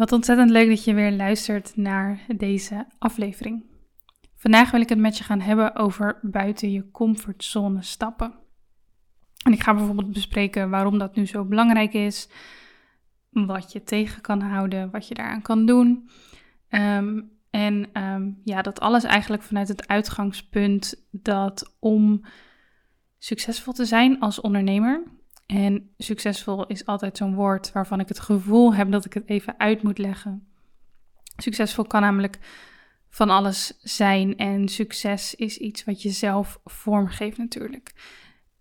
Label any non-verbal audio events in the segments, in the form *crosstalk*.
Wat ontzettend leuk dat je weer luistert naar deze aflevering. Vandaag wil ik het met je gaan hebben over buiten je comfortzone stappen. En ik ga bijvoorbeeld bespreken waarom dat nu zo belangrijk is, wat je tegen kan houden, wat je daaraan kan doen. Ehm, en um, ja, dat alles eigenlijk vanuit het uitgangspunt dat om succesvol te zijn als ondernemer, en succesvol is altijd zo'n woord waarvan ik het gevoel heb dat ik het even uit moet leggen. Succesvol kan namelijk van alles zijn en succes is iets wat je zelf vormgeeft natuurlijk.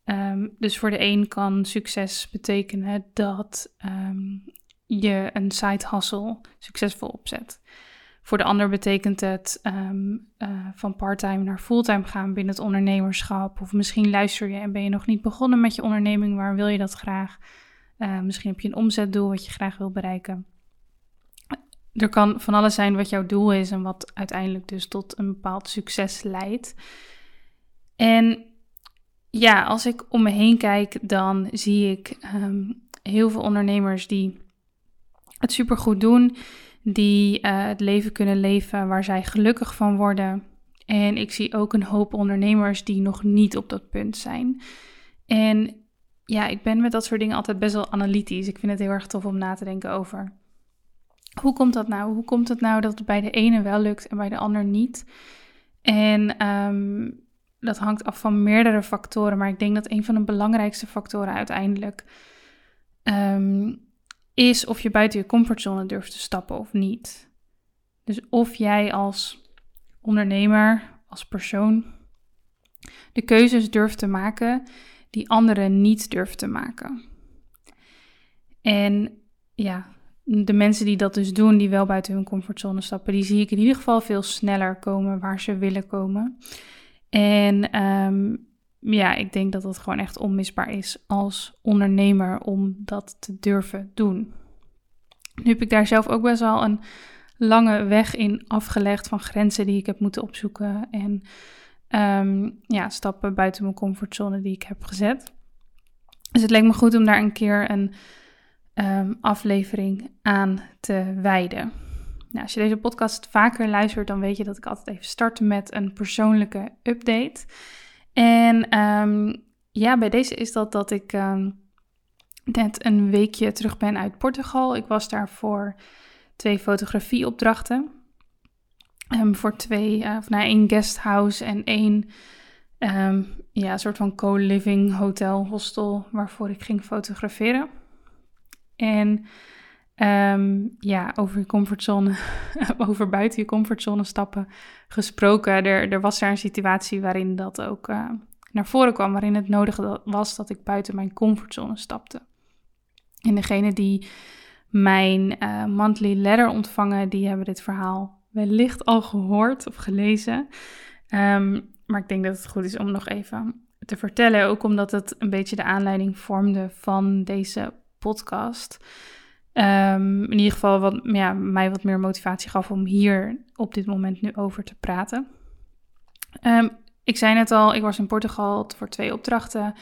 Ehm, dus voor de een kan succes betekenen dat um, je een side hustle succesvol opzet. Voor de ander betekent het um, uh, van parttime naar fulltime gaan binnen het ondernemerschap. Of misschien luister je en ben je nog niet begonnen met je onderneming, maar wil je dat graag? Uh, misschien heb je een omzetdoel wat je graag wil bereiken. Er kan van alles zijn wat jouw doel is en wat uiteindelijk dus tot een bepaald succes leidt. En ja, als ik om me heen kijk, dan zie ik um, heel veel ondernemers die het supergoed doen die uh, het leven kunnen leven waar zij gelukkig van worden. En ik zie ook een hoop ondernemers die nog niet op dat punt zijn. En ja, ik ben met dat soort dingen altijd best wel analytisch. Ik vind het heel erg tof om na te denken over. Hoe komt dat nou? Hoe komt het nou dat het bij de ene wel lukt en bij de ander niet? En um, dat hangt af van meerdere factoren, maar ik denk dat een van de belangrijkste factoren uiteindelijk um, is of je buiten je comfortzone durft te stappen of niet. Dus of jij als ondernemer, als persoon, de keuzes durft te maken die anderen niet durven te maken. En ja, de mensen die dat dus doen, die wel buiten hun comfortzone stappen, die zie ik in ieder geval veel sneller komen waar ze willen komen. En um, ja, ik denk dat het gewoon echt onmisbaar is als ondernemer om dat te durven doen. Nu heb ik daar zelf ook best wel een lange weg in afgelegd van grenzen die ik heb moeten opzoeken en um, ja, stappen buiten mijn comfortzone die ik heb gezet. Dus het leek me goed om daar een keer een um, aflevering aan te wijden. Nou, als je deze podcast vaker luistert, dan weet je dat ik altijd even start met een persoonlijke update. En um, ja, bij deze is dat dat ik um, net een weekje terug ben uit Portugal. Ik was daar voor twee fotografieopdrachten. Um, voor twee, uh, of nou, één guesthouse en één ja, soort van co-living hotel, hostel, waarvoor ik ging fotograferen. En um, ja, over je comfortzone, *laughs* over buiten je comfortzone stappen gesproken. Er, er was daar een situatie waarin dat ook uh, naar voren kwam, waarin het nodig was dat ik buiten mijn comfortzone stapte. En degene die mijn uh, monthly letter ontvangen, die hebben dit verhaal wellicht al gehoord of gelezen. Um, maar ik denk dat het goed is om nog even te vertellen, ook omdat het een beetje de aanleiding vormde van deze podcast. Um, in ieder geval wat ja, mij wat meer motivatie gaf om hier op dit moment nu over te praten. Um, ik zei net al, ik was in Portugal voor twee opdrachten.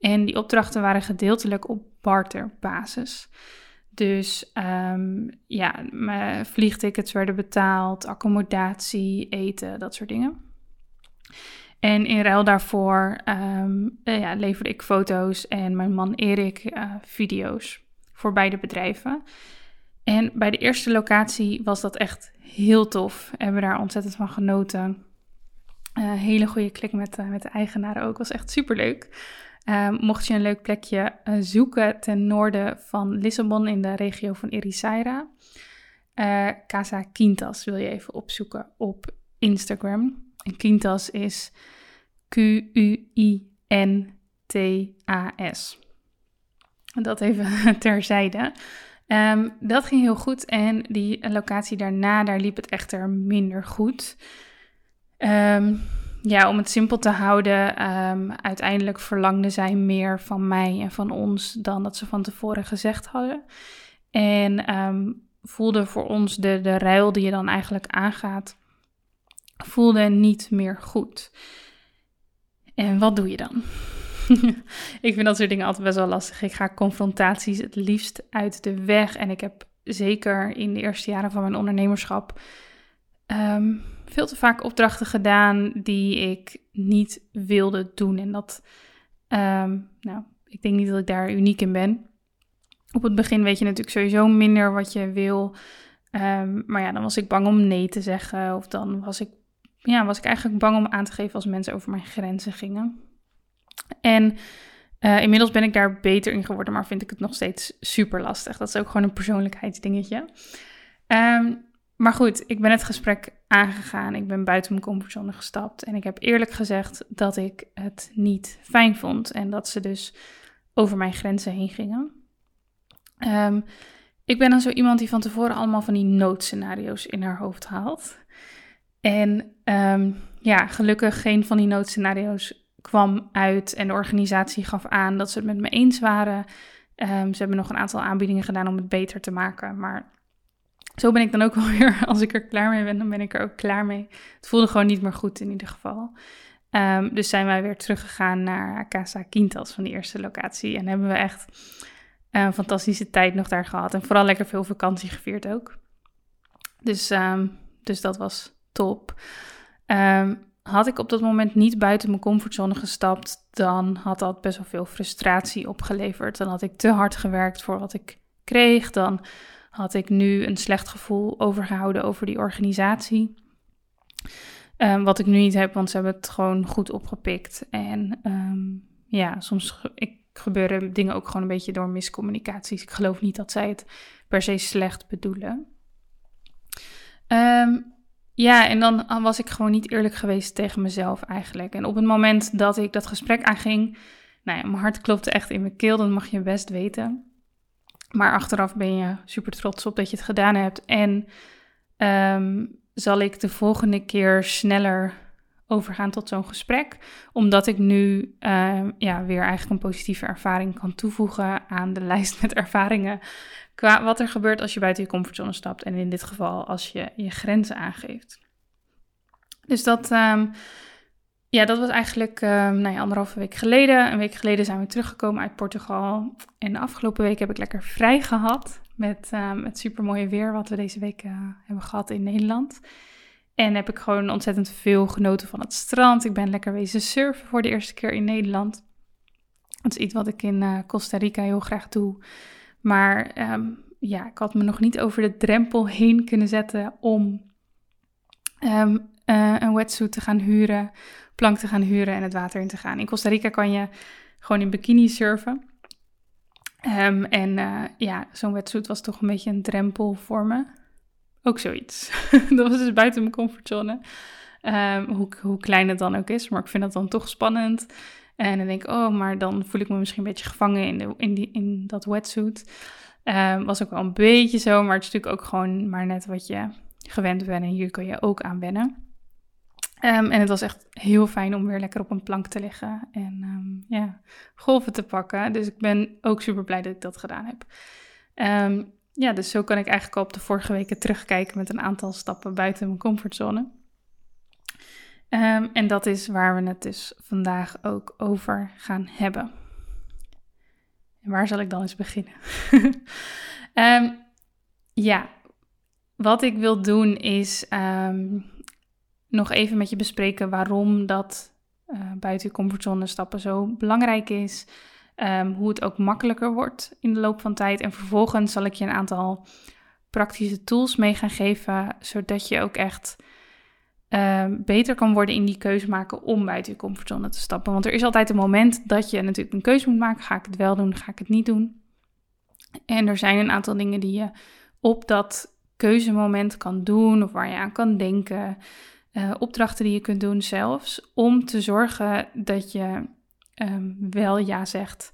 En die opdrachten waren gedeeltelijk op barterbasis. Dus um, ja, mijn vliegtickets werden betaald, accommodatie, eten, dat soort dingen. En in ruil daarvoor ehm, eh, ja, leverde ik foto's en mijn man Erik uh, video's voor beide bedrijven. En bij de eerste locatie was dat echt heel tof. We hebben daar ontzettend van genoten. Uh, hele goede klik met, met de eigenaren ook. Was echt super leuk. Uh, mocht je een leuk plekje uh, zoeken ten noorden van Lissabon in de regio van Ericeira. Casa Quintas wil je even opzoeken op Instagram. En Quintas is Q-U-I-N-T-A-S. Dat even *laughs* terzijde. Um, dat ging heel goed en die locatie daarna, daar liep het echter minder goed. Um, ja, om het simpel te houden, um, uiteindelijk verlangden zij meer van mij en van ons dan dat ze van tevoren gezegd hadden. En voelde voor ons de, de ruil die je dan eigenlijk aangaat, voelde niet meer goed. En wat doe je dan? *laughs* ik vind dat soort dingen altijd best wel lastig. Ik ga confrontaties het liefst uit de weg. En ik heb zeker in de eerste jaren van mijn ondernemerschap um, veel te vaak opdrachten gedaan die ik niet wilde doen. En dat, um, nou, ik denk niet dat ik daar uniek in ben. Op het begin weet je natuurlijk sowieso minder wat je wil. Um, maar ja, dan was ik bang om nee te zeggen. Of dan was ik, ja, was ik eigenlijk bang om aan te geven als mensen over mijn grenzen gingen. En uh, inmiddels ben ik daar beter in geworden, maar vind ik het nog steeds super lastig. Dat is ook gewoon een persoonlijkheidsdingetje. Um, maar goed, ik ben het gesprek aangegaan. Ik ben buiten mijn comfortzone gestapt. En ik heb eerlijk gezegd dat ik het niet fijn vond. En dat ze dus over mijn grenzen heen gingen. Um, ik ben dan zo iemand die van tevoren allemaal van die noodscenario's in haar hoofd haalt. En um, ja, gelukkig geen van die noodscenario's kwam uit. En de organisatie gaf aan dat ze het met me eens waren. Um, ze hebben nog een aantal aanbiedingen gedaan om het beter te maken. Maar zo ben ik dan ook wel *laughs* weer, als ik er klaar mee ben, dan ben ik er ook klaar mee. Het voelde gewoon niet meer goed in ieder geval. Um, dus zijn wij weer teruggegaan naar Casa Quintas van die eerste locatie. En hebben we echt een fantastische tijd nog daar gehad. En vooral lekker veel vakantie gevierd ook. Dus, um, dus dat was top. Had ik op dat moment niet buiten mijn comfortzone gestapt, dan had dat best wel veel frustratie opgeleverd. Dan had ik te hard gewerkt voor wat ik kreeg. Dan had ik nu een slecht gevoel overgehouden over die organisatie. Um, wat ik nu niet heb, want ze hebben het gewoon goed opgepikt. En um, ja, soms ik, gebeuren dingen ook gewoon een beetje door miscommunicaties. Ik geloof niet dat zij het per se slecht bedoelen. Um, ja, en dan was ik gewoon niet eerlijk geweest tegen mezelf eigenlijk. En op het moment dat ik dat gesprek aanging, nou ja, mijn hart klopte echt in mijn keel, dat mag je best weten. Maar achteraf ben je super trots op dat je het gedaan hebt. En um, zal ik de volgende keer sneller overgaan tot zo'n gesprek. Omdat ik nu uh, ja, weer eigenlijk een positieve ervaring kan toevoegen aan de *laughs* lijst met ervaringen. Qua wat er gebeurt als je buiten je comfortzone stapt. En in dit geval als je je grenzen aangeeft. Dus dat, um, ja, dat was eigenlijk uh, nou ja, anderhalve week geleden. Een week geleden zijn we teruggekomen uit Portugal. En de afgelopen week heb ik lekker vrij gehad met um, het supermooie weer wat we deze week uh, hebben gehad in Nederland. En heb ik gewoon ontzettend veel genoten van het strand. Ik ben lekker wezen surfen voor de eerste keer in Nederland. Dat is iets wat ik in uh, Costa Rica heel graag doe. Maar um, ja, ik had me nog niet over de drempel heen kunnen zetten om um, uh, een wetsuit te gaan huren plank te gaan huren en het water in te gaan. In Costa Rica kan je gewoon in bikini surfen. Um, en uh, ja, zo'n wetsuit was toch een beetje een drempel voor me. Ook zoiets. *laughs* dat was dus buiten mijn comfortzone. Um, hoe, hoe klein het dan ook is, maar ik vind dat dan toch spannend. En dan denk ik, oh, maar dan voel ik me misschien een beetje gevangen in, de, in, die, in dat wetsuit. Um, was ook wel een beetje zo, maar het is natuurlijk ook gewoon maar net wat je gewend bent. En hier kun je ook aan wennen. Um, en het was echt heel fijn om weer lekker op een plank te liggen en ja, golven te pakken. Dus ik ben ook super blij dat ik dat gedaan heb. Ja, dus zo kan ik eigenlijk al op de vorige weken terugkijken met een aantal stappen buiten mijn comfortzone. en dat is waar we het dus vandaag ook over gaan hebben. En waar zal ik dan eens beginnen? *laughs* ja, wat ik wil doen is nog even met je bespreken waarom dat uh, buiten je comfortzone stappen zo belangrijk is. Ehm, hoe het ook makkelijker wordt in de loop van tijd. En vervolgens zal ik je een aantal praktische tools mee gaan geven, zodat je ook echt Ehm, beter kan worden in die keuze maken om buiten je comfortzone te stappen. Want er is altijd een moment dat je natuurlijk een keuze moet maken. Ga ik het wel doen, ga ik het niet doen? En er zijn een aantal dingen die je op dat keuzemoment kan doen of waar je aan kan denken. Uh, opdrachten die je kunt doen zelfs, om te zorgen dat je ehm, wel ja zegt.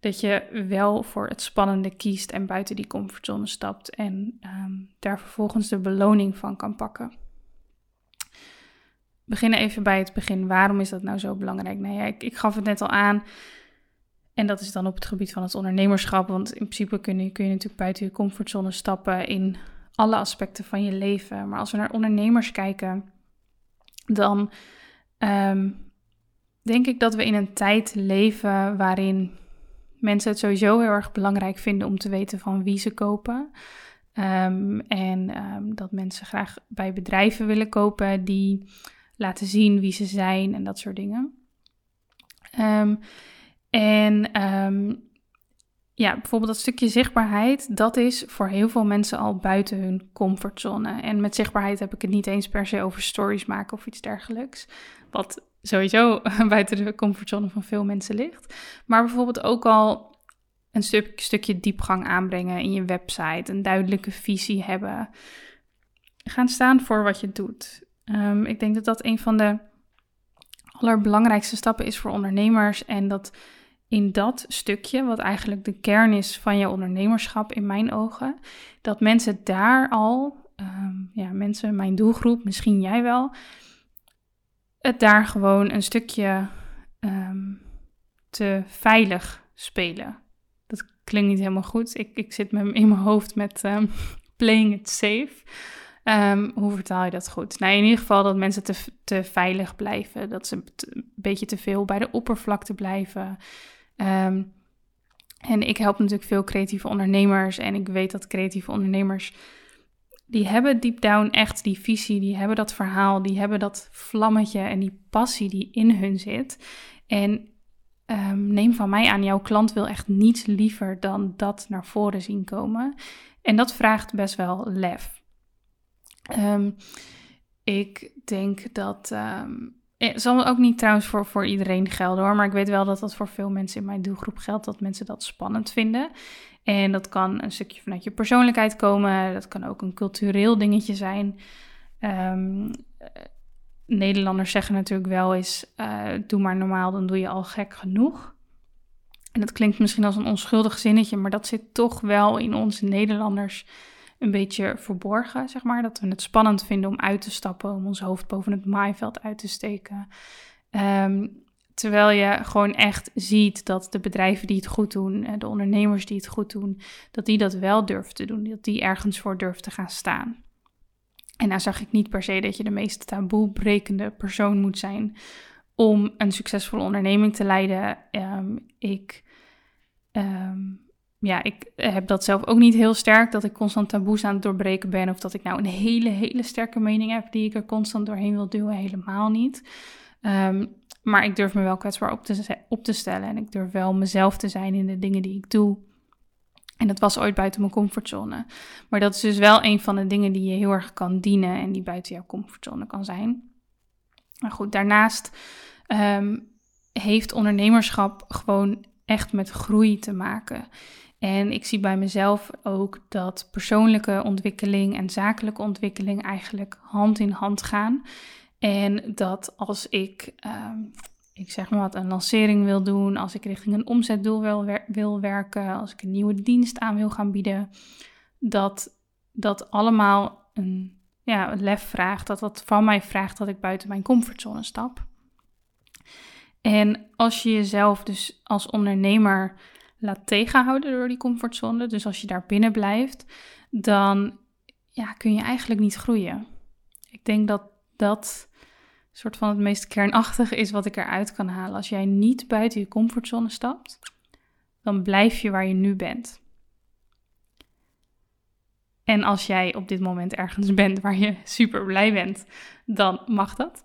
Dat je wel voor het spannende kiest en buiten die comfortzone stapt en ehm, daar vervolgens de beloning van kan pakken beginnen even bij het begin. Waarom is dat nou zo belangrijk? Nou ja, ik, ik gaf het net al aan. En dat is dan op het gebied van het ondernemerschap. Want in principe kun je, kun je natuurlijk buiten je comfortzone stappen in alle aspecten van je leven. Maar als we naar ondernemers kijken, dan ehm, denk ik dat we in een tijd leven waarin mensen het sowieso heel erg belangrijk vinden om te weten van wie ze kopen. Ehm, en ehm, dat mensen graag bij bedrijven willen kopen die laten zien wie ze zijn en dat soort dingen. Ehm, en ja, bijvoorbeeld dat stukje zichtbaarheid, dat is voor heel veel mensen al buiten hun comfortzone. En met zichtbaarheid heb ik het niet eens per se over stories maken of iets dergelijks. Wat sowieso *laughs* buiten de comfortzone van veel mensen ligt. Maar bijvoorbeeld ook al een stuk, stukje diepgang aanbrengen in je website, een duidelijke visie hebben. Gaan staan voor wat je doet. Ehm, ik denk dat dat een van de allerbelangrijkste stappen is voor ondernemers. En dat in dat stukje, wat eigenlijk de kern is van je ondernemerschap in mijn ogen, dat mensen daar al, ehm, ja, mensen, mijn doelgroep, misschien jij wel, het daar gewoon een stukje ehm, te veilig spelen. Dat klinkt niet helemaal goed. Ik, ik zit met, in mijn hoofd met *laughs* playing it safe. Um, hoe vertaal je dat goed? Nou, in ieder geval dat mensen te, te veilig blijven. Dat ze een beetje te veel bij de oppervlakte blijven. En ik help natuurlijk veel creatieve ondernemers. En ik weet dat creatieve ondernemers. Die hebben deep down echt die visie, die hebben dat verhaal, die hebben dat vlammetje en die passie die in hun zit. En um, neem van mij aan, jouw klant wil echt niets liever dan dat naar voren zien komen. En dat vraagt best wel lef. Um, ik denk dat. Het zal ook niet trouwens voor, voor iedereen gelden hoor. Maar ik weet wel dat dat voor veel mensen in mijn doelgroep geldt. Dat mensen dat spannend vinden. En dat kan een stukje vanuit je persoonlijkheid komen. Dat kan ook een cultureel dingetje zijn. Um, Nederlanders zeggen natuurlijk wel eens: uh, doe maar normaal, dan doe je al gek genoeg. En dat klinkt misschien als een onschuldig zinnetje, maar dat zit toch wel in ons Nederlanders een beetje verborgen, zeg maar. Dat we het spannend vinden om uit te stappen, om ons hoofd boven het maaiveld uit te steken. Ehm, terwijl je gewoon echt ziet dat de bedrijven die het goed doen, eh, de ondernemers die het goed doen, dat die dat wel durven te doen, dat die ergens voor durven te gaan staan. En nou zag ik niet per se dat je de meest taboebrekende persoon moet zijn om een succesvolle onderneming te leiden. Um, ik ehm, ja, ik heb dat zelf ook niet heel sterk, dat ik constant taboes aan het doorbreken ben. Of dat ik nou een hele, hele sterke mening heb die ik er constant doorheen wil duwen. Helemaal niet. Ehm, maar ik durf me wel kwetsbaar op te, op te stellen. En ik durf wel mezelf te zijn in de dingen die ik doe. En dat was ooit buiten mijn comfortzone. Maar dat is dus wel een van de dingen die je heel erg kan dienen en die buiten jouw comfortzone kan zijn. Maar goed, daarnaast ehm, heeft ondernemerschap gewoon echt met groei te maken. En ik zie bij mezelf ook dat persoonlijke ontwikkeling en zakelijke ontwikkeling eigenlijk hand in hand gaan. En dat als ik, ehm, ik zeg maar wat, een lancering wil doen, als ik richting een omzetdoel wil, wil werken, als ik een nieuwe dienst aan wil gaan bieden, dat dat allemaal een ja, lef vraagt, dat dat van mij vraagt dat ik buiten mijn comfortzone stap. En als je jezelf dus als ondernemer laat tegenhouden door die comfortzone, dus als je daar binnen blijft, dan ja, kun je eigenlijk niet groeien. Ik denk dat dat soort van het meest kernachtige is wat ik eruit kan halen. Als jij niet buiten je comfortzone stapt, dan blijf je waar je nu bent. En als jij op dit moment ergens *laughs* bent waar je super blij bent, dan mag dat.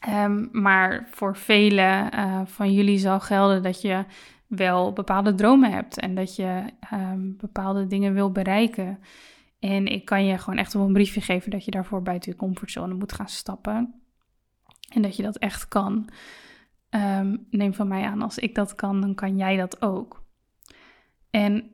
Ehm, maar voor velen uh, van jullie zal gelden dat je wel bepaalde dromen hebt en dat je um, bepaalde dingen wil bereiken. En ik kan je gewoon echt op een briefje geven dat je daarvoor buiten je comfortzone moet gaan stappen. En dat je dat echt kan. Um, neem van mij aan, als ik dat kan, dan kan jij dat ook. En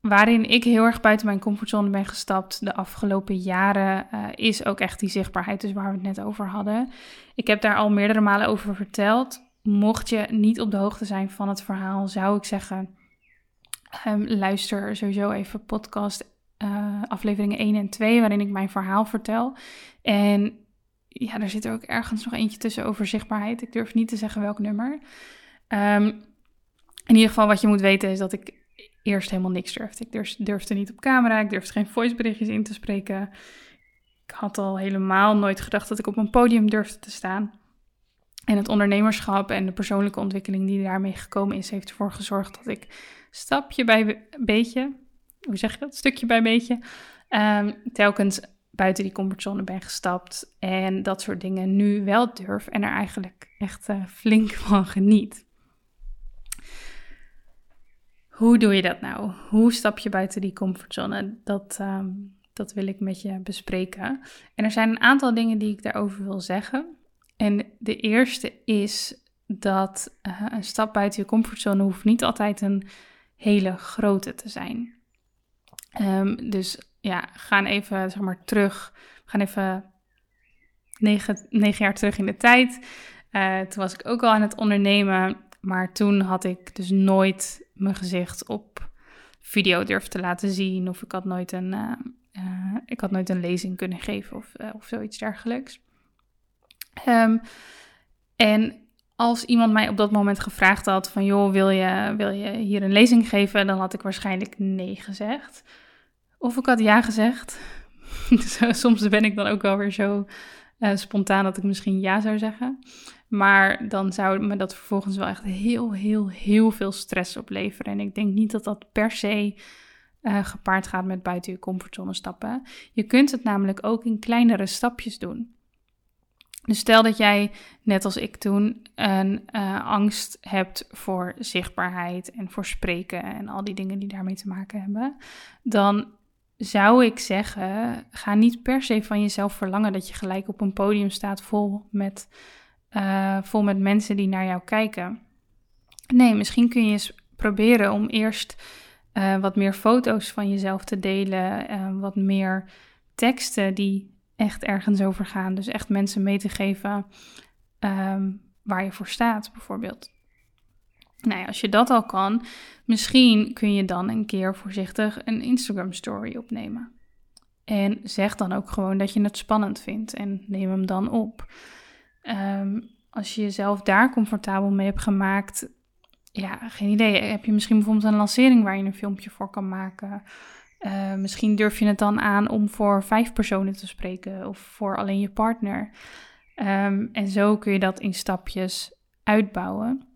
waarin ik heel erg buiten mijn comfortzone ben gestapt de afgelopen jaren, uh, is ook echt die zichtbaarheid, dus waar we het net over hadden. Ik heb daar al meerdere malen over verteld. Mocht je niet op de hoogte zijn van het verhaal, zou ik zeggen: um, luister sowieso even podcast uh, afleveringen 1 en 2, waarin ik mijn verhaal vertel. En ja, er zit er ook ergens nog eentje tussen over zichtbaarheid. Ik durf niet te zeggen welk nummer. Um, in ieder geval, wat je moet weten is dat ik eerst helemaal niks durfde. Ik durfde niet op camera, ik durfde geen voiceberichtjes in te spreken. Ik had al helemaal nooit gedacht dat ik op een podium durfde te staan. En het ondernemerschap en de persoonlijke ontwikkeling die daarmee gekomen is, heeft ervoor gezorgd dat ik stapje bij beetje, hoe zeg je dat, stukje bij beetje, um, telkens buiten die comfortzone ben gestapt en dat soort dingen nu wel durf en er eigenlijk echt uh, flink *laughs* van geniet. Hoe doe je dat nou? Hoe stap je buiten die comfortzone? Dat, um, dat wil ik met je bespreken. En er zijn een aantal dingen die ik daarover wil zeggen. En de eerste is dat uh, een stap buiten je comfortzone hoeft niet altijd een hele grote te zijn. Um, dus ja, gaan even zeg maar terug. We gaan even negen, negen jaar terug in de tijd. Uh, toen was ik ook al aan het ondernemen. Maar toen had ik dus nooit mijn gezicht op video durven te laten zien. Of ik had nooit een, uh, uh, ik had nooit een lezing kunnen geven of, of zoiets dergelijks. Um, en als iemand mij op dat moment gevraagd had van joh, wil je, wil je hier een lezing geven? Dan had ik waarschijnlijk nee gezegd. Of ik had ja gezegd. *laughs* Dus, soms ben ik dan ook wel weer zo uh, spontaan dat ik misschien ja zou zeggen. Maar dan zou me dat vervolgens wel echt heel, heel, heel veel stress opleveren. En ik denk niet dat dat per se uh, gepaard gaat met buiten je comfortzone stappen. Je kunt het namelijk ook in kleinere stapjes doen. Dus stel dat jij, net als ik toen, een angst hebt voor zichtbaarheid en voor spreken en al die dingen die daarmee te maken hebben, dan zou ik zeggen, ga niet per se van jezelf verlangen dat je gelijk op een podium staat vol met, uh, vol met mensen die naar jou kijken. Nee, misschien kun je eens proberen om eerst uh, wat meer foto's van jezelf te delen, uh, wat meer teksten die echt ergens over gaan. Dus echt mensen mee te geven um, waar je voor staat, bijvoorbeeld. Nou ja, als je dat al kan, misschien kun je dan een keer voorzichtig een Instagram story opnemen. En zeg dan ook gewoon dat je het spannend vindt en neem hem dan op. Um, als je jezelf daar comfortabel mee hebt gemaakt, ja, geen idee. Heb je misschien bijvoorbeeld een lancering waar je een filmpje voor kan maken? Uh, misschien durf je het dan aan om voor vijf personen te spreken of voor alleen je partner. Um, en zo kun je dat in stapjes uitbouwen.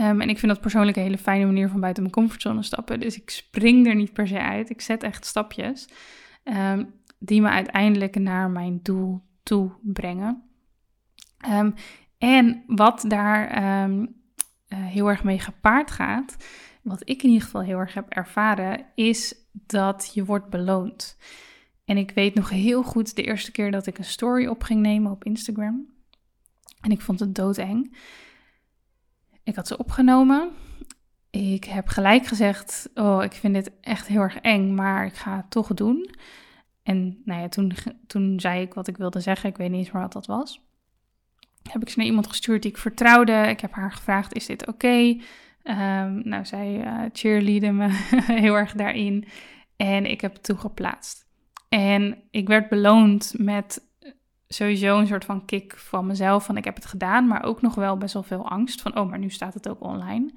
Um, en ik vind dat persoonlijk een hele fijne manier van buiten mijn comfortzone stappen. Dus ik spring er niet per se uit. Ik zet echt stapjes um, die me uiteindelijk naar mijn doel toe brengen. Um, en wat daar uh, heel erg mee gepaard gaat, wat ik in ieder geval heel erg heb ervaren, is dat je wordt beloond. En ik weet nog heel goed de eerste keer dat ik een story op ging nemen op Instagram. En ik vond het doodeng. Ik had ze opgenomen. Ik heb gelijk gezegd: Oh, ik vind dit echt heel erg eng, maar ik ga het toch doen. En nou ja, toen, toen zei ik wat ik wilde zeggen. Ik weet niet eens meer wat dat was. Heb ik ze naar iemand gestuurd die ik vertrouwde. Ik heb haar gevraagd: Is dit oké? Um, nou, zij uh, cheerleadde me *laughs* heel erg daarin. En ik heb het toegeplaatst. En ik werd beloond met sowieso een soort van kick van mezelf. Van ik heb het gedaan, maar ook nog wel best wel veel angst. Van oh, maar nu staat het ook online.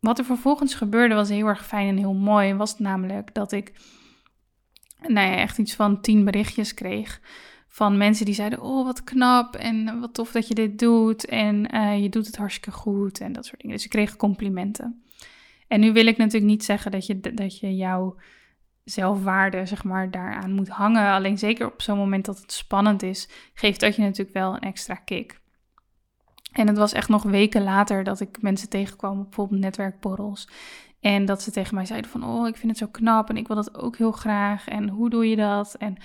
Wat er vervolgens gebeurde was heel erg fijn en heel mooi. Was namelijk dat ik nou ja, echt iets van tien berichtjes kreeg. Van mensen die zeiden: Oh, wat knap. En wat tof dat je dit doet. En uh, je doet het hartstikke goed. En dat soort dingen. Dus ik kreeg complimenten. En nu wil ik natuurlijk niet zeggen dat je, dat je jouw zelfwaarde, zeg maar, daaraan moet hangen. Alleen zeker op zo'n moment dat het spannend is, geeft dat je natuurlijk wel een extra kick. En het was echt nog weken later dat ik mensen tegenkwam, bijvoorbeeld netwerkborrels. En dat ze tegen mij zeiden van, oh, ik vind het zo knap en ik wil dat ook heel graag. En hoe doe je dat? En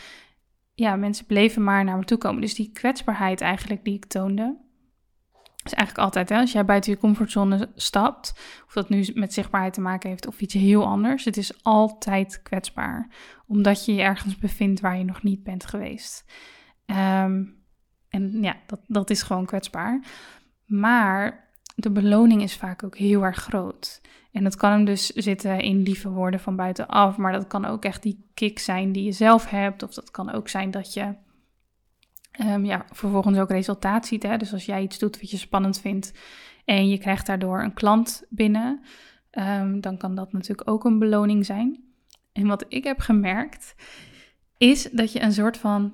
ja, mensen bleven maar naar me toe komen. Dus die kwetsbaarheid eigenlijk die ik toonde, is eigenlijk altijd, hè, als jij buiten je comfortzone stapt, of dat nu met zichtbaarheid te maken heeft of iets heel anders, het is altijd kwetsbaar, omdat je je ergens bevindt waar je nog niet bent geweest. Ehm, en ja, dat, dat is gewoon kwetsbaar. Maar de beloning is vaak ook heel erg groot. En dat kan hem dus zitten in lieve woorden van buitenaf, maar dat kan ook echt die kick zijn die je zelf hebt, of dat kan ook zijn dat je um, ja, vervolgens ook resultaat ziet. Hè? Dus als jij iets doet wat je spannend vindt en je krijgt daardoor een klant binnen, um, dan kan dat natuurlijk ook een beloning zijn. En wat ik heb gemerkt, is dat je een soort van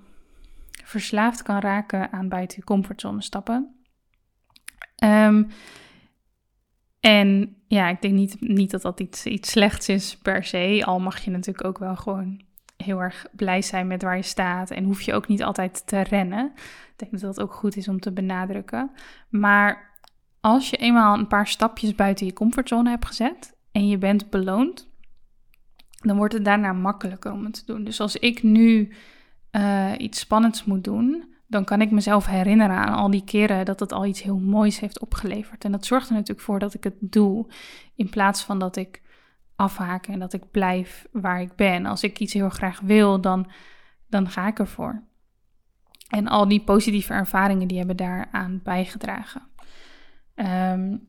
verslaafd kan raken aan buiten je comfortzone stappen. Um, en ja, ik denk niet, niet dat dat iets, iets slechts is per se. Al mag je natuurlijk ook wel gewoon heel erg blij zijn met waar je staat. En hoef je ook niet altijd te rennen. Ik denk dat dat ook goed is om te benadrukken. Maar als je eenmaal een paar stapjes buiten je comfortzone hebt gezet en je bent beloond, dan wordt het daarna makkelijker om het te doen. Dus als ik nu uh, iets spannends moet doen, dan kan ik mezelf herinneren aan al die keren dat het al iets heel moois heeft opgeleverd. En dat zorgt er natuurlijk voor dat ik het doe, in plaats van dat ik afhaak en dat ik blijf waar ik ben. Als ik iets heel graag wil, dan, dan ga ik ervoor. En al die positieve ervaringen die hebben daaraan bijgedragen. Um,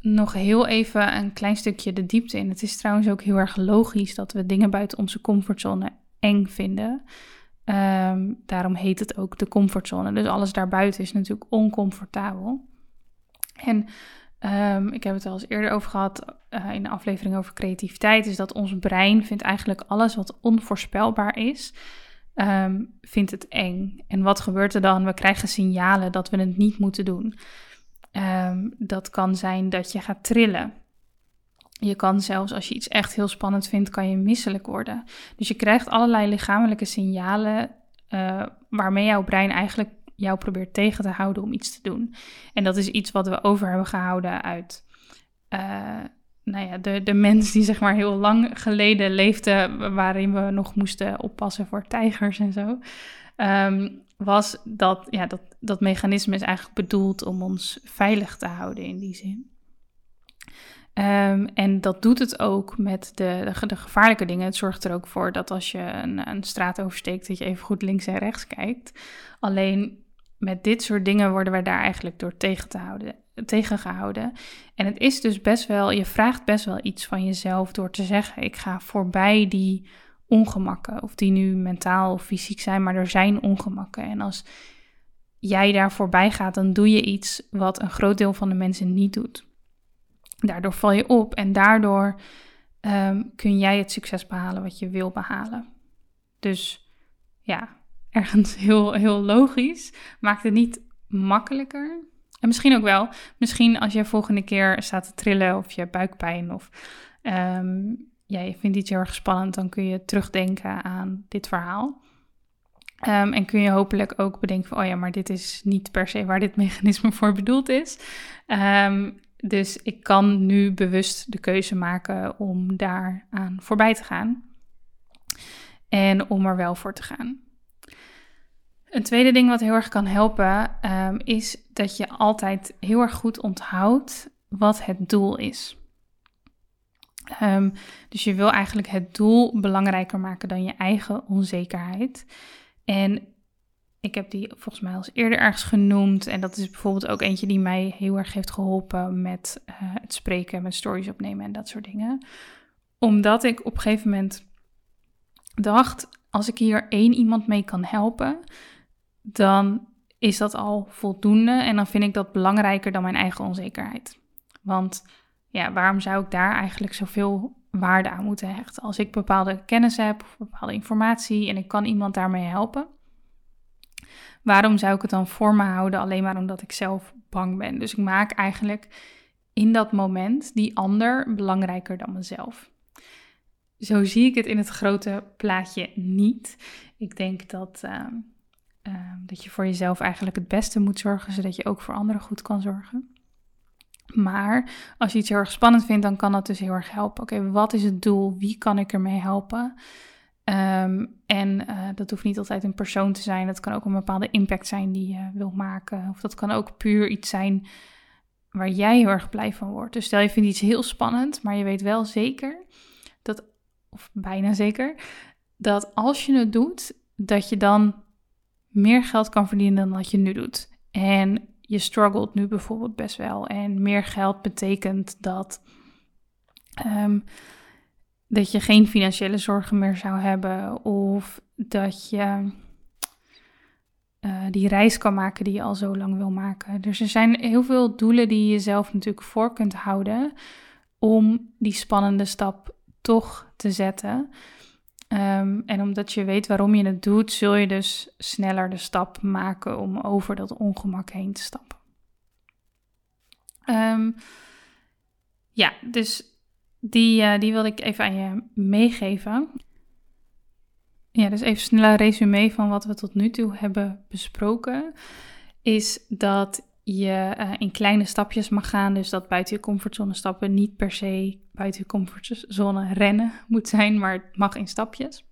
nog heel even een klein stukje de diepte in. Het is trouwens ook heel erg logisch dat we dingen buiten onze comfortzone eng vinden. Ehm, daarom heet het ook de comfortzone. Dus alles daarbuiten is natuurlijk oncomfortabel. En um, ik heb het al eens eerder over gehad uh, in de aflevering over creativiteit. Is dat ons brein vindt eigenlijk alles wat onvoorspelbaar is, um, vindt het eng. En wat gebeurt er dan? We krijgen signalen dat we het niet moeten doen. dat kan zijn dat je gaat trillen. Je kan zelfs als je iets echt heel spannend vindt, kan je misselijk worden. Dus je krijgt allerlei lichamelijke signalen uh, waarmee jouw brein eigenlijk jou probeert tegen te houden om iets te doen. En dat is iets wat we over hebben gehouden uit uh, nou ja, de, de mens die zeg maar heel lang geleden leefde, waarin we nog moesten oppassen voor tijgers en zo. Um, was dat, ja, dat, dat mechanisme is eigenlijk bedoeld om ons veilig te houden in die zin. Um, en dat doet het ook met de, de, gevaarlijke dingen. Het zorgt er ook voor dat als je een, een, straat oversteekt, dat je even goed links en rechts kijkt. Alleen met dit soort dingen worden we daar eigenlijk door tegen te houden, tegengehouden. En het is dus best wel, je vraagt best wel iets van jezelf door te zeggen: ik ga voorbij die ongemakken. Of die nu mentaal of fysiek zijn, maar er zijn ongemakken. En als jij daar voorbij gaat, dan doe je iets wat een groot deel van de mensen niet doet. Daardoor val je op en daardoor ehm, kun jij het succes behalen wat je wil behalen. Dus ja, ergens heel, heel logisch. Maakt het niet makkelijker. En misschien ook wel. Misschien als je volgende keer staat te trillen of je buikpijn of um, je vindt iets heel erg spannend, dan kun je terugdenken aan dit verhaal. Um, en kun je hopelijk ook bedenken van, oh ja, maar dit is niet per se waar dit mechanisme voor bedoeld is. Um, dus ik kan nu bewust de keuze maken om daar aan voorbij te gaan. En om er wel voor te gaan. Een tweede ding wat heel erg kan helpen, um, is dat je altijd heel erg goed onthoudt wat het doel is. Um, dus je wil eigenlijk het doel belangrijker maken dan je eigen onzekerheid. En ik heb die volgens mij al eerder ergens genoemd. En dat is bijvoorbeeld ook eentje die mij heel erg heeft geholpen met uh, het spreken, met stories opnemen en dat soort dingen. Omdat ik op een gegeven moment dacht, als ik hier één iemand mee kan helpen, dan is dat al voldoende. En dan vind ik dat belangrijker dan mijn eigen onzekerheid. Want ja, waarom zou ik daar eigenlijk zoveel waarde aan moeten hechten? Als ik bepaalde kennis heb of bepaalde informatie en ik kan iemand daarmee helpen waarom zou ik het dan voor me houden alleen maar omdat ik zelf bang ben? Dus ik maak eigenlijk in dat moment die ander belangrijker dan mezelf. zo zie ik het in het grote plaatje niet. Ik denk dat, ehm, ehm, dat je voor jezelf eigenlijk het beste moet zorgen, zodat je ook voor anderen goed kan zorgen. Maar als je iets heel erg spannend vindt, dan kan dat dus heel erg helpen. Oké, wat is het doel? Wie kan ik ermee helpen? Ehm, en uh, dat hoeft niet altijd een persoon te zijn. Dat kan ook een bepaalde impact zijn die je wil maken. Of dat kan ook puur iets zijn waar jij heel erg blij van wordt. Dus stel je vindt iets heel spannend, maar je weet wel zeker dat, of bijna zeker, dat als je het doet, dat je dan meer geld kan verdienen dan dat je nu doet. En je struggelt nu bijvoorbeeld best wel. En meer geld betekent dat, um, dat je geen financiële zorgen meer zou hebben. Of dat je uh, die reis kan maken die je al zo lang wil maken. Dus er zijn heel veel doelen die je jezelf natuurlijk voor kunt houden. Om die spannende stap toch te zetten. Um, en omdat je weet waarom je het doet, zul je dus sneller de stap maken om over dat ongemak heen te stappen. Um, ja, dus die, uh, die wilde ik even aan je meegeven. Ja, dus even snel een resume van wat we tot nu toe hebben besproken. Is dat je uh, in kleine stapjes mag gaan. Dus dat buiten je comfortzone stappen niet per se buiten je comfortzone rennen moet zijn, maar het mag in stapjes.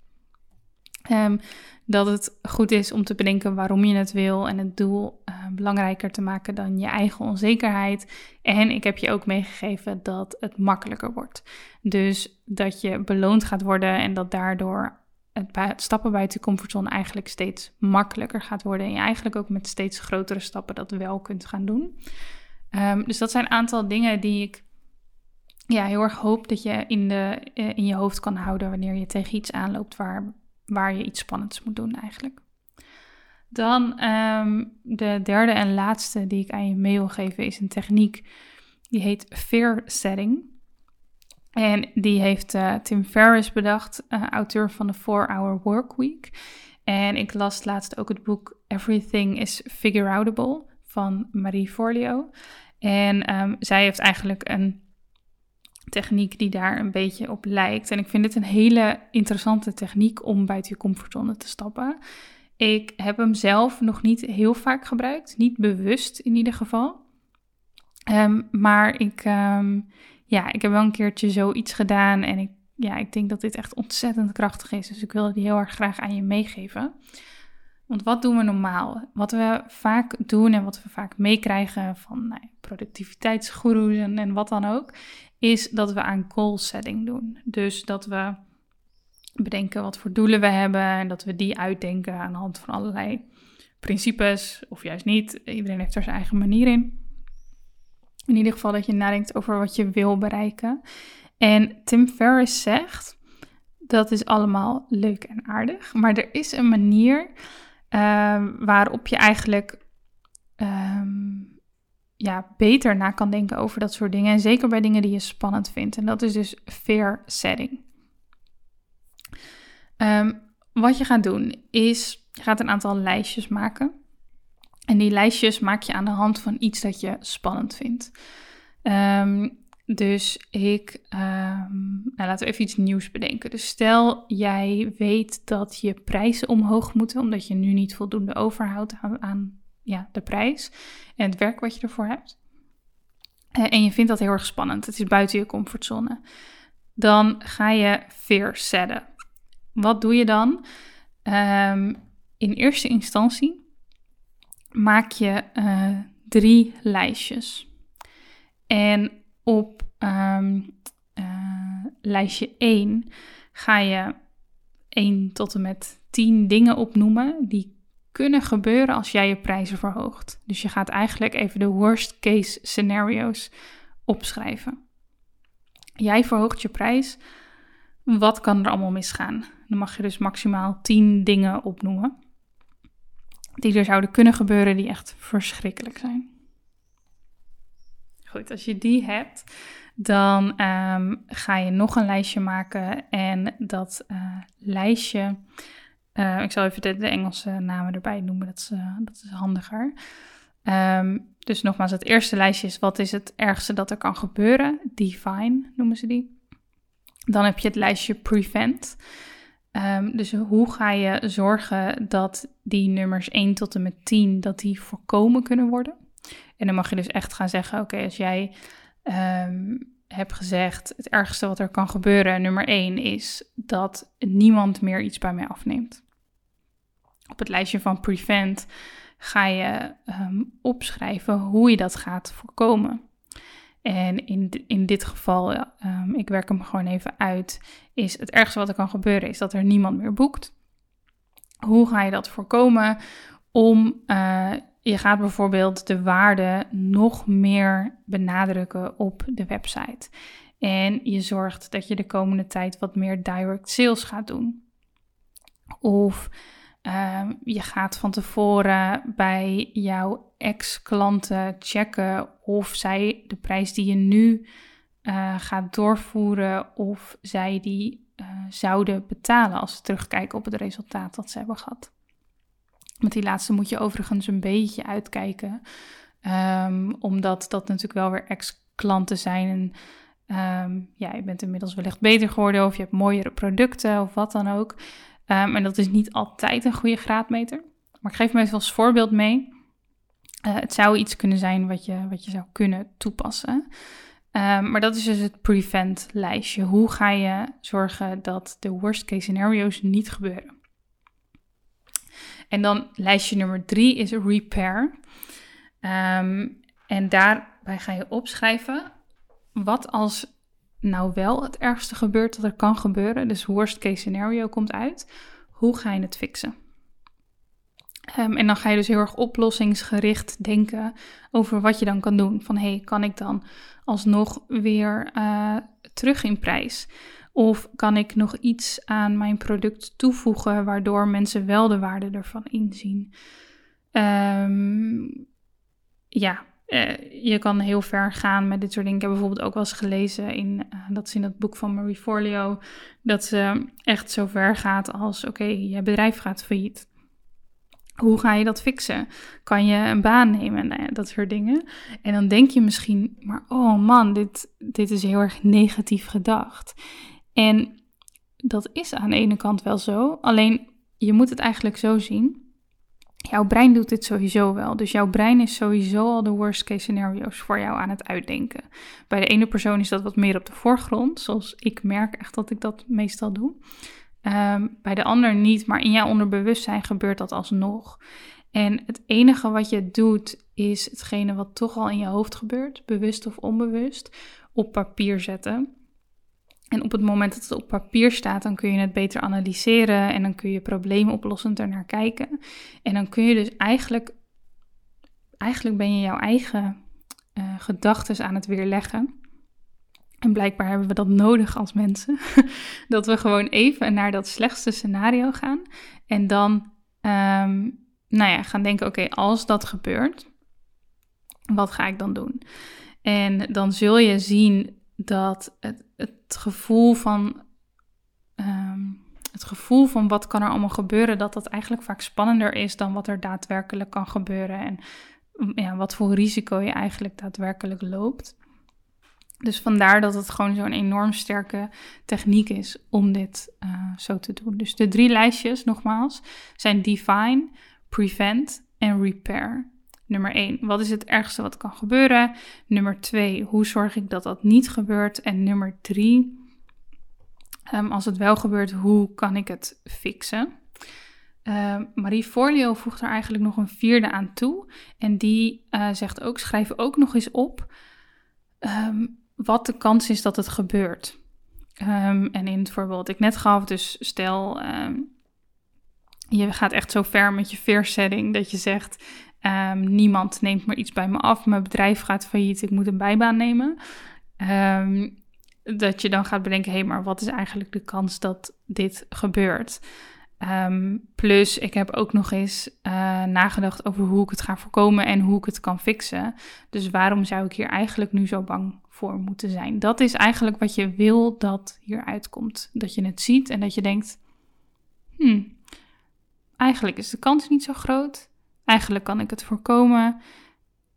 Um, dat het goed is om te bedenken waarom je het wil en het doel uh, belangrijker te maken dan je eigen onzekerheid. En ik heb je ook meegegeven dat het makkelijker wordt. Dus dat je beloond gaat worden en dat daardoor het stappen buiten je comfortzone eigenlijk steeds makkelijker gaat worden. En je eigenlijk ook met steeds grotere stappen dat wel kunt gaan doen. Um, dus dat zijn een aantal dingen die ik ja, heel erg hoop dat je in, de, eh, in je hoofd kan houden wanneer je tegen iets aanloopt waar, waar je iets spannends moet doen eigenlijk. Dan um, de derde en laatste die ik aan je mee wil geven is een techniek die heet fear setting. En die heeft uh, Tim Ferriss bedacht, uh, auteur van de 4-Hour Work Week. En ik las laatst ook het boek Everything is Figure Outable van Marie Forleo. En um, zij heeft eigenlijk een techniek die daar een beetje op lijkt. En ik vind het een hele interessante techniek om buiten je comfortzone te stappen. Ik heb hem zelf nog niet heel vaak gebruikt, niet bewust in ieder geval. Um, maar ik, um, ja, ik heb wel een keertje zoiets gedaan en ik, ja, ik denk dat dit echt ontzettend krachtig is. Dus ik wilde die heel erg graag aan je meegeven. Want wat doen we normaal? Wat we vaak doen en wat we vaak meekrijgen van nou, productiviteitsgoeroes en, en wat dan ook, is dat we aan goal setting doen. Dus dat we bedenken wat voor doelen we hebben en dat we die uitdenken aan de hand van allerlei principes, of juist niet. Iedereen heeft er zijn eigen manier in. In ieder geval dat je nadenkt over wat je wil bereiken. En Tim Ferriss zegt, dat is allemaal leuk en aardig, maar er is een manier uh, waarop je eigenlijk um, ja, beter na kan denken over dat soort dingen. En zeker bij dingen die je spannend vindt. En dat is dus fair setting. Um, wat je gaat doen is, je gaat een aantal lijstjes maken. En die lijstjes maak je aan de hand van iets dat je spannend vindt. Dus ik, um, nou laten we even iets nieuws bedenken. Dus stel jij weet dat je prijzen omhoog moeten, omdat je nu niet voldoende overhoudt aan, ja, de prijs en het werk wat je ervoor hebt. Uh, en je vindt dat heel erg spannend. Het is buiten je comfortzone. Dan ga je fear zetten. Wat doe je dan? Um, in eerste instantie maak je uh, drie lijstjes. En op um, uh, lijstje 1 ga je 1 tot en met 10 dingen opnoemen die kunnen gebeuren als jij je prijzen verhoogt. Dus je gaat eigenlijk even de worst case scenario's opschrijven. Jij verhoogt je prijs. Wat kan er allemaal misgaan? Dan mag je dus maximaal 10 dingen opnoemen. Die er zouden kunnen gebeuren die echt verschrikkelijk zijn. Goed, als je die hebt, dan um, ga je nog een lijstje maken. En dat uh, lijstje uh, ik zal even de, Engelse namen erbij noemen, dat is, uh, dat is handiger. Um, dus nogmaals, het eerste lijstje is wat is het ergste dat er kan gebeuren? Define noemen ze die. Dan heb je het lijstje prevent. Ehm, dus hoe ga je zorgen dat die nummers 1 tot en met 10 dat die voorkomen kunnen worden? En dan mag je dus echt gaan zeggen: oké, als jij um, hebt gezegd, het ergste wat er kan gebeuren, nummer 1, is dat niemand meer iets bij mij afneemt. Op het lijstje van prevent ga je um, opschrijven hoe je dat gaat voorkomen. En in, in dit geval, um, ik werk hem gewoon even uit, is het ergste wat er kan gebeuren, is dat er niemand meer boekt. Hoe ga je dat voorkomen? Om, uh, je gaat bijvoorbeeld de waarde nog meer benadrukken op de website. En je zorgt dat je de komende tijd wat meer direct sales gaat doen. Of Um, je gaat van tevoren bij jouw ex-klanten checken of zij de prijs die je nu uh, gaat doorvoeren, of zij die uh, zouden betalen als ze terugkijken op het resultaat dat ze hebben gehad. Met die laatste moet je overigens een beetje uitkijken, um, omdat dat natuurlijk wel weer ex-klanten zijn. En um, ja, je bent inmiddels wellicht beter geworden of je hebt mooiere producten of wat dan ook. Um, en dat is niet altijd een goede graadmeter. Maar ik geef even als voorbeeld mee. Uh, het zou iets kunnen zijn wat je, wat je zou kunnen toepassen. Maar dat is dus het prevent lijstje. Hoe ga je zorgen dat de worst case scenario's niet gebeuren? En dan lijstje nummer drie is repair. Um, en daarbij ga je opschrijven wat als nou wel het ergste gebeurt dat er kan gebeuren, dus worst case scenario komt uit, hoe ga je het fixen? Um, en dan ga je dus heel erg oplossingsgericht denken over wat je dan kan doen. Van hey, kan ik dan alsnog weer uh, terug in prijs? Of kan ik nog iets aan mijn product toevoegen waardoor mensen wel de waarde ervan inzien? Um, ja, uh, je kan heel ver gaan met dit soort dingen. Ik heb bijvoorbeeld ook wel eens gelezen in, uh, dat is in het boek van Marie Forleo, dat ze echt zo ver gaat als, oké, je bedrijf gaat failliet. Hoe ga je dat fixen? Kan je een baan nemen? Nou dat soort dingen. En dan denk je misschien, maar oh man, dit, dit is heel erg negatief gedacht. En dat is aan de ene kant wel zo. Alleen je moet het eigenlijk zo zien Jouw brein doet dit sowieso wel. Dus jouw brein is sowieso al de worst case scenario's voor jou aan het uitdenken. Bij de ene persoon is dat wat meer op de voorgrond, zoals ik merk echt dat ik dat meestal doe. Um, bij de ander niet, maar in jouw onderbewustzijn gebeurt dat alsnog. En het enige wat je doet, is hetgene wat toch al in je hoofd gebeurt, bewust of onbewust, op papier zetten. En op het moment dat het op papier staat, dan kun je het beter analyseren en dan kun je probleemoplossend ernaar kijken. En dan kun je dus eigenlijk, eigenlijk ben je jouw eigen uh, gedachten aan het weerleggen. En blijkbaar hebben we dat nodig als mensen. *laughs* dat we gewoon even naar dat slechtste scenario gaan. En dan, um, nou ja, gaan denken: oké, als dat gebeurt, wat ga ik dan doen? En dan zul je zien dat het, het gevoel van. Um, het gevoel van wat kan er allemaal gebeuren, dat dat eigenlijk vaak spannender is dan wat er daadwerkelijk kan gebeuren. En ja, wat voor risico je eigenlijk daadwerkelijk loopt. Dus vandaar dat het gewoon zo'n enorm sterke techniek is om dit uh, zo te doen. Dus de drie lijstjes, nogmaals, zijn define, prevent en repair. Nummer 1, wat is het ergste wat kan gebeuren? Nummer 2, hoe zorg ik dat dat niet gebeurt? En nummer 3, um, ehm, als het wel gebeurt, hoe kan ik het fixen? Uh, Marie Forleo voegt er eigenlijk nog een vierde aan toe. En die uh, zegt ook: schrijf ook nog eens op um, wat de kans is dat het gebeurt. En in het voorbeeld ik net gaf, dus stel je gaat echt zo ver met je fear setting dat je zegt: Um, niemand neemt meer iets bij me af. Mijn bedrijf gaat failliet. Ik moet een bijbaan nemen. Um, dat je dan gaat bedenken: hé, hey, maar wat is eigenlijk de kans dat dit gebeurt? Um, plus, ik heb ook nog eens uh, nagedacht over hoe ik het ga voorkomen en hoe ik het kan fixen. Dus waarom zou ik hier eigenlijk nu zo bang voor moeten zijn? Dat is eigenlijk wat je wil dat hier uitkomt. Dat je het ziet en dat je denkt: hmm, eigenlijk is de kans niet zo groot. Eigenlijk kan ik het voorkomen.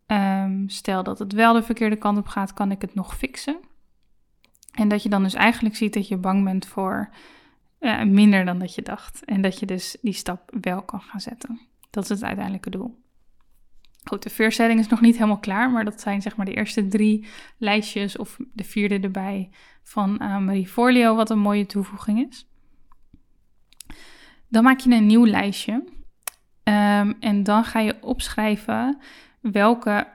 Um, stel dat het wel de verkeerde kant op gaat, kan ik het nog fixen. En dat je dan dus eigenlijk ziet dat je bang bent voor uh, minder dan dat je dacht. En dat je dus die stap wel kan gaan zetten. Dat is het uiteindelijke doel. Goed, de veersetting is nog niet helemaal klaar, maar dat zijn zeg maar de eerste drie lijstjes of de vierde erbij van uh, Marie Forleo, wat een mooie toevoeging is. Dan maak je een nieuw lijstje um, en dan ga je opschrijven welke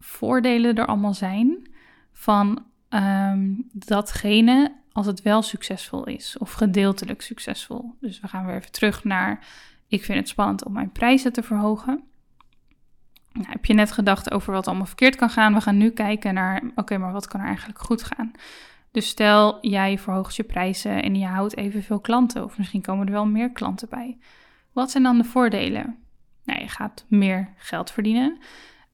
voordelen er allemaal zijn van um, datgene als het wel succesvol is of gedeeltelijk succesvol. Dus we gaan weer even terug naar, ik vind het spannend om mijn prijzen te verhogen. Nou, heb je net gedacht over wat allemaal verkeerd kan gaan? We gaan nu kijken naar, oké, maar wat kan er eigenlijk goed gaan? Dus stel jij verhoogt je prijzen en je houdt evenveel klanten, of misschien komen er wel meer klanten bij. Wat zijn dan de voordelen? Nou, je gaat meer geld verdienen,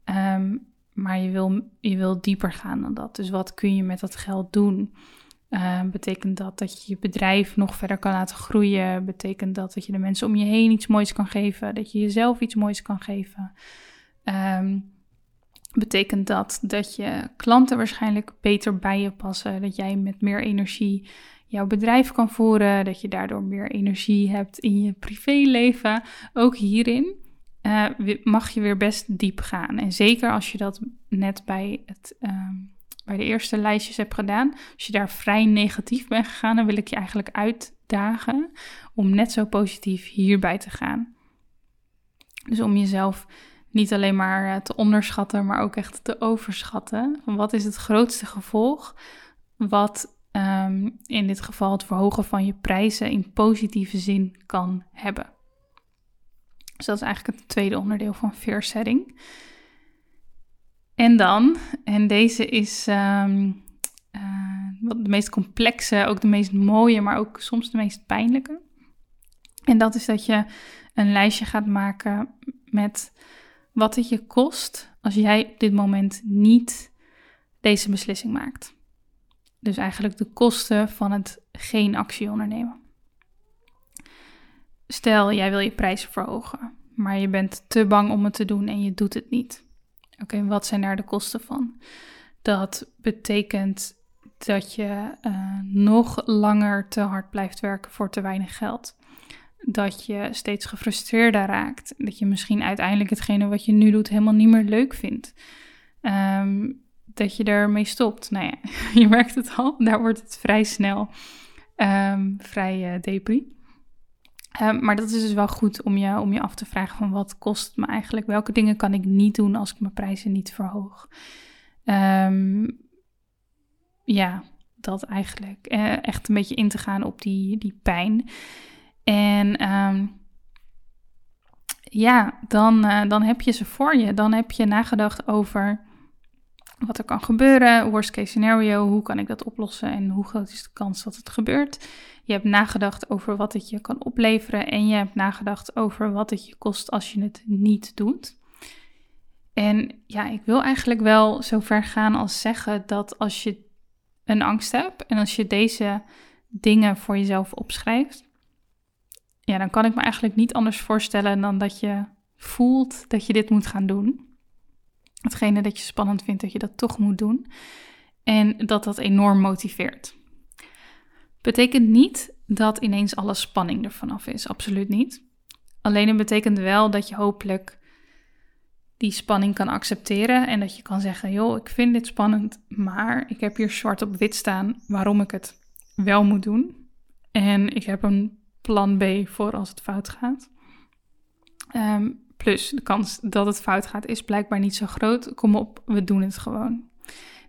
um, maar je wil, je wil dieper gaan dan dat. Dus wat kun je met dat geld doen? Uh, betekent dat dat je je bedrijf nog verder kan laten groeien? Betekent dat dat je de mensen om je heen iets moois kan geven? Dat je jezelf iets moois kan geven? Um, betekent dat dat je klanten waarschijnlijk beter bij je passen? Dat jij met meer energie jouw bedrijf kan voeren? Dat je daardoor meer energie hebt in je privéleven? Ook hierin uh, mag je weer best diep gaan. En zeker als je dat net bij het. Um, bij de eerste lijstjes heb gedaan. Als je daar vrij negatief bent gegaan, dan wil ik je eigenlijk uitdagen om net zo positief hierbij te gaan. Dus om jezelf niet alleen maar eh, te onderschatten, maar ook echt te overschatten. Wat is het grootste gevolg wat um, in dit geval het verhogen van je prijzen in positieve zin kan hebben? Dus dat is eigenlijk het tweede onderdeel van fear setting. En dan, en deze is um, uh, de meest complexe, ook de meest mooie, maar ook soms de meest pijnlijke. En dat is dat je een lijstje gaat maken met wat het je kost als jij op dit moment niet deze beslissing maakt. Dus eigenlijk de kosten van het geen actie ondernemen. Stel, jij wil je prijzen verhogen, maar je bent te bang om het te doen en je doet het niet. Oké, wat zijn daar de kosten van? Dat betekent dat je uh, nog langer te hard blijft werken voor te weinig geld. Dat je steeds gefrustreerder raakt. Dat je misschien uiteindelijk hetgene wat je nu doet helemaal niet meer leuk vindt. Um, dat je ermee stopt. Nou ja, *laughs* je merkt het al, daar wordt het vrij snel um, vrij uh, depri. Um, maar dat is dus wel goed om je, om je af te vragen van wat kost het me eigenlijk? Welke dingen kan ik niet doen als ik mijn prijzen niet verhoog? Um, ja, dat eigenlijk. Uh, echt een beetje in te gaan op die, die pijn. En ja, dan, uh, dan heb je ze voor je. Dan heb je nagedacht over wat er kan gebeuren. Worst case scenario, hoe kan ik dat oplossen en hoe groot is de kans dat het gebeurt? Je hebt nagedacht over wat het je kan opleveren en je hebt nagedacht over wat het je kost als je het niet doet. En ja, ik wil eigenlijk wel zo ver gaan als zeggen dat als je een angst hebt en als je deze dingen voor jezelf opschrijft, ja, dan kan ik me eigenlijk niet anders voorstellen dan dat je voelt dat je dit moet gaan doen. Hetgene dat je spannend vindt, dat je dat toch moet doen. En dat dat enorm motiveert. Betekent niet dat ineens alle spanning er vanaf is, absoluut niet. Alleen het betekent wel dat je hopelijk die spanning kan accepteren en dat je kan zeggen: joh, ik vind dit spannend, maar ik heb hier zwart op wit staan waarom ik het wel moet doen. En ik heb een plan B voor als het fout gaat. Ehm, plus de kans dat het fout gaat is blijkbaar niet zo groot. Kom op, we doen het gewoon.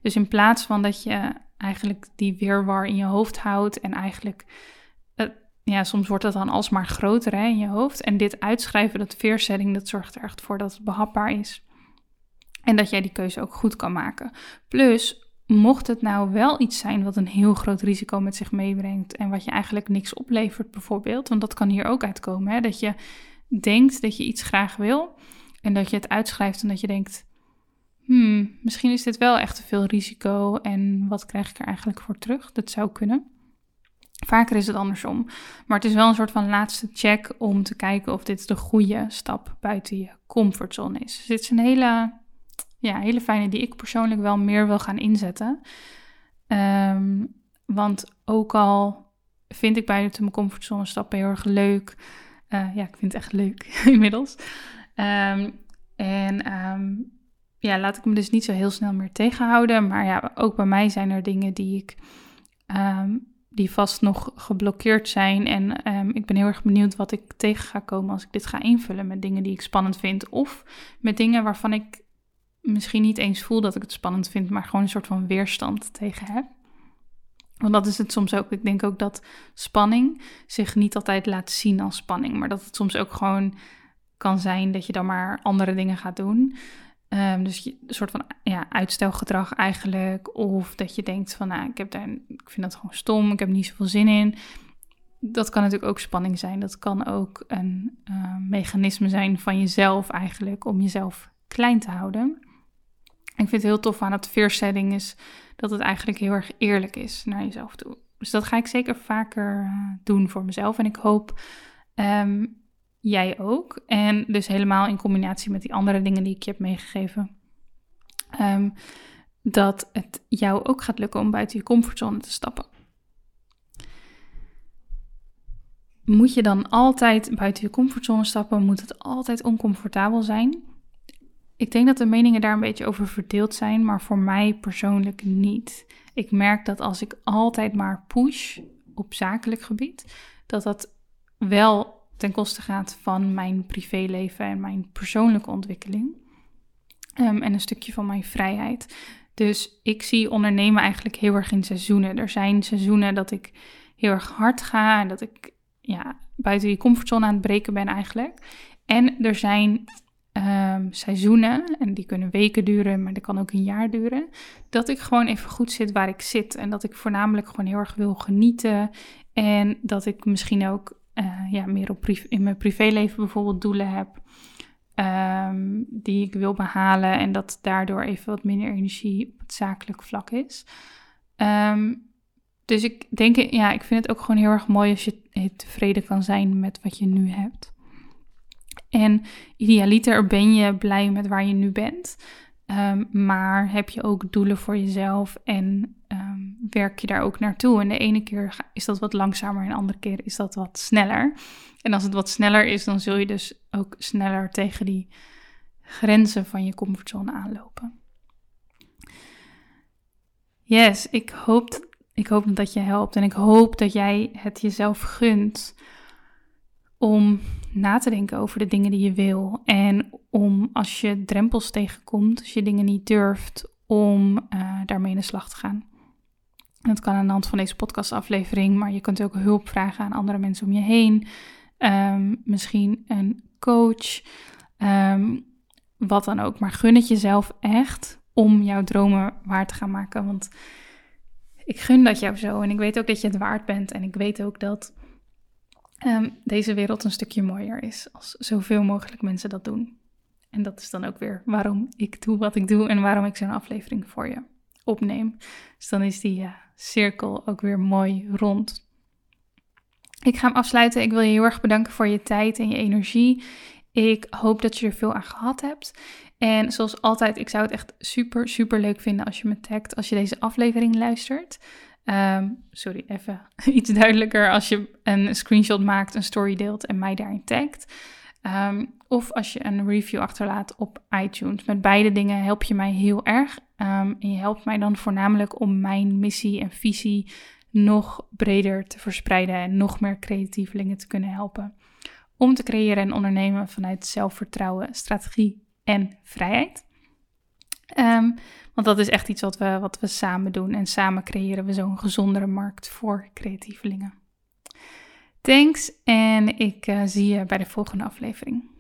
Dus in plaats van dat je eigenlijk die weerwar in je hoofd houdt en eigenlijk, uh, ja, soms wordt het dan alsmaar groter in je hoofd. En dit uitschrijven, dat veersetting, dat zorgt er echt voor dat het behapbaar is. En dat jij die keuze ook goed kan maken. Plus, mocht het nou wel iets zijn wat een heel groot risico met zich meebrengt en wat je eigenlijk niks oplevert bijvoorbeeld, want dat kan hier ook uitkomen, hè, dat je denkt dat je iets graag wil en dat je het uitschrijft en dat je denkt, hmm, misschien is dit wel echt te veel risico en wat krijg ik er eigenlijk voor terug? Dat zou kunnen. Vaker is het andersom. Maar het is wel een soort van laatste check om te kijken of dit de goede stap buiten je comfortzone is. Dus dit is een hele, ja, hele fijne die ik persoonlijk wel meer wil gaan inzetten. Um, Want ook al vind ik buiten mijn comfortzone stappen heel erg leuk. Uh, ja, ik vind het echt leuk *laughs* inmiddels. Um, en um, ja, laat ik me dus niet zo heel snel meer tegenhouden. Maar ja, ook bij mij zijn er dingen die ik um, die vast nog geblokkeerd zijn. En ik ben heel erg benieuwd wat ik tegen ga komen als ik dit ga invullen met dingen die ik spannend vind. Of met dingen waarvan ik misschien niet eens voel dat ik het spannend vind, maar gewoon een soort van weerstand tegen heb. Want dat is het soms ook. Ik denk ook dat spanning zich niet altijd laat zien als spanning, maar dat het soms ook gewoon kan zijn dat je dan maar andere dingen gaat doen. Um, dus een soort van ja, uitstelgedrag eigenlijk. Of dat je denkt van, nou, ik, heb daar, ik vind dat gewoon stom, ik heb niet zoveel zin in. Dat kan natuurlijk ook spanning zijn. Dat kan ook een uh, mechanisme zijn van jezelf eigenlijk, om jezelf klein te houden. Ik vind het heel tof aan het veersetting is dat het eigenlijk heel erg eerlijk is naar jezelf toe. Dus dat ga ik zeker vaker uh, doen voor mezelf. En ik hoop um, jij ook. En dus helemaal in combinatie met die andere dingen die ik je heb meegegeven. Um, dat het jou ook gaat lukken om buiten je comfortzone te stappen. Moet je dan altijd buiten je comfortzone stappen? Moet het altijd oncomfortabel zijn? Ik denk dat de meningen daar een beetje over verdeeld zijn, maar voor mij persoonlijk niet. Ik merk dat als ik altijd maar push op zakelijk gebied, dat dat wel ten koste gaat van mijn privéleven en mijn persoonlijke ontwikkeling. Um, en een stukje van mijn vrijheid. Dus ik zie ondernemen eigenlijk heel erg in seizoenen. Er zijn seizoenen dat ik heel erg hard ga en dat ik ja, buiten die comfortzone aan het breken ben eigenlijk. En er zijn um, seizoenen, en die kunnen weken duren, maar dat kan ook een jaar duren, dat ik gewoon even goed zit waar ik zit. En dat ik voornamelijk gewoon heel erg wil genieten. En dat ik misschien ook uh, ja, meer op in mijn privéleven bijvoorbeeld doelen heb. Um, die ik wil behalen en dat daardoor even wat minder energie op het zakelijk vlak is. Um, dus ik denk, ja, ik vind het ook gewoon heel erg mooi als je tevreden kan zijn met wat je nu hebt. En idealiter ben je blij met waar je nu bent. Um, maar heb je ook doelen voor jezelf en um, werk je daar ook naartoe? En de ene keer is dat wat langzamer en de andere keer is dat wat sneller. En als het wat sneller is, dan zul je dus ook sneller tegen die grenzen van je comfortzone aanlopen. Yes, ik hoop, ik hoop dat je helpt en ik hoop dat jij het jezelf gunt om na te denken over de dingen die je wil. En om als je drempels tegenkomt, als je dingen niet durft, om uh, daarmee in de slag te gaan. Dat kan aan de hand van deze podcastaflevering, maar je kunt ook hulp vragen aan andere mensen om je heen. Um, misschien een coach, um, wat dan ook. Maar gun het jezelf echt om jouw dromen waar te gaan maken. Want ik gun dat jou zo en ik weet ook dat je het waard bent. En ik weet ook dat um, deze wereld een stukje mooier is als zoveel mogelijk mensen dat doen. En dat is dan ook weer waarom ik doe wat ik doe en waarom ik zo'n aflevering voor je opneem. Dus dan is die uh, cirkel ook weer mooi rond. Ik ga hem afsluiten. Ik wil je heel erg bedanken voor je tijd en je energie. Ik hoop dat je er veel aan gehad hebt. En zoals altijd, ik zou het echt super, super leuk vinden als je me tagt als je deze aflevering luistert. Um, sorry, even *laughs* iets duidelijker. Als je een screenshot maakt, een story deelt en mij daarin tagt. Um, of als je een review achterlaat op iTunes. Met beide dingen help je mij heel erg. Um, en je helpt mij dan voornamelijk om mijn missie en visie nog breder te verspreiden en nog meer creatievelingen te kunnen helpen. Om te creëren en ondernemen vanuit zelfvertrouwen, strategie en vrijheid. Um, want dat is echt iets wat we, wat we samen doen. En samen creëren we zo'n gezondere markt voor creatievelingen. Thanks en ik uh, zie je bij de volgende aflevering.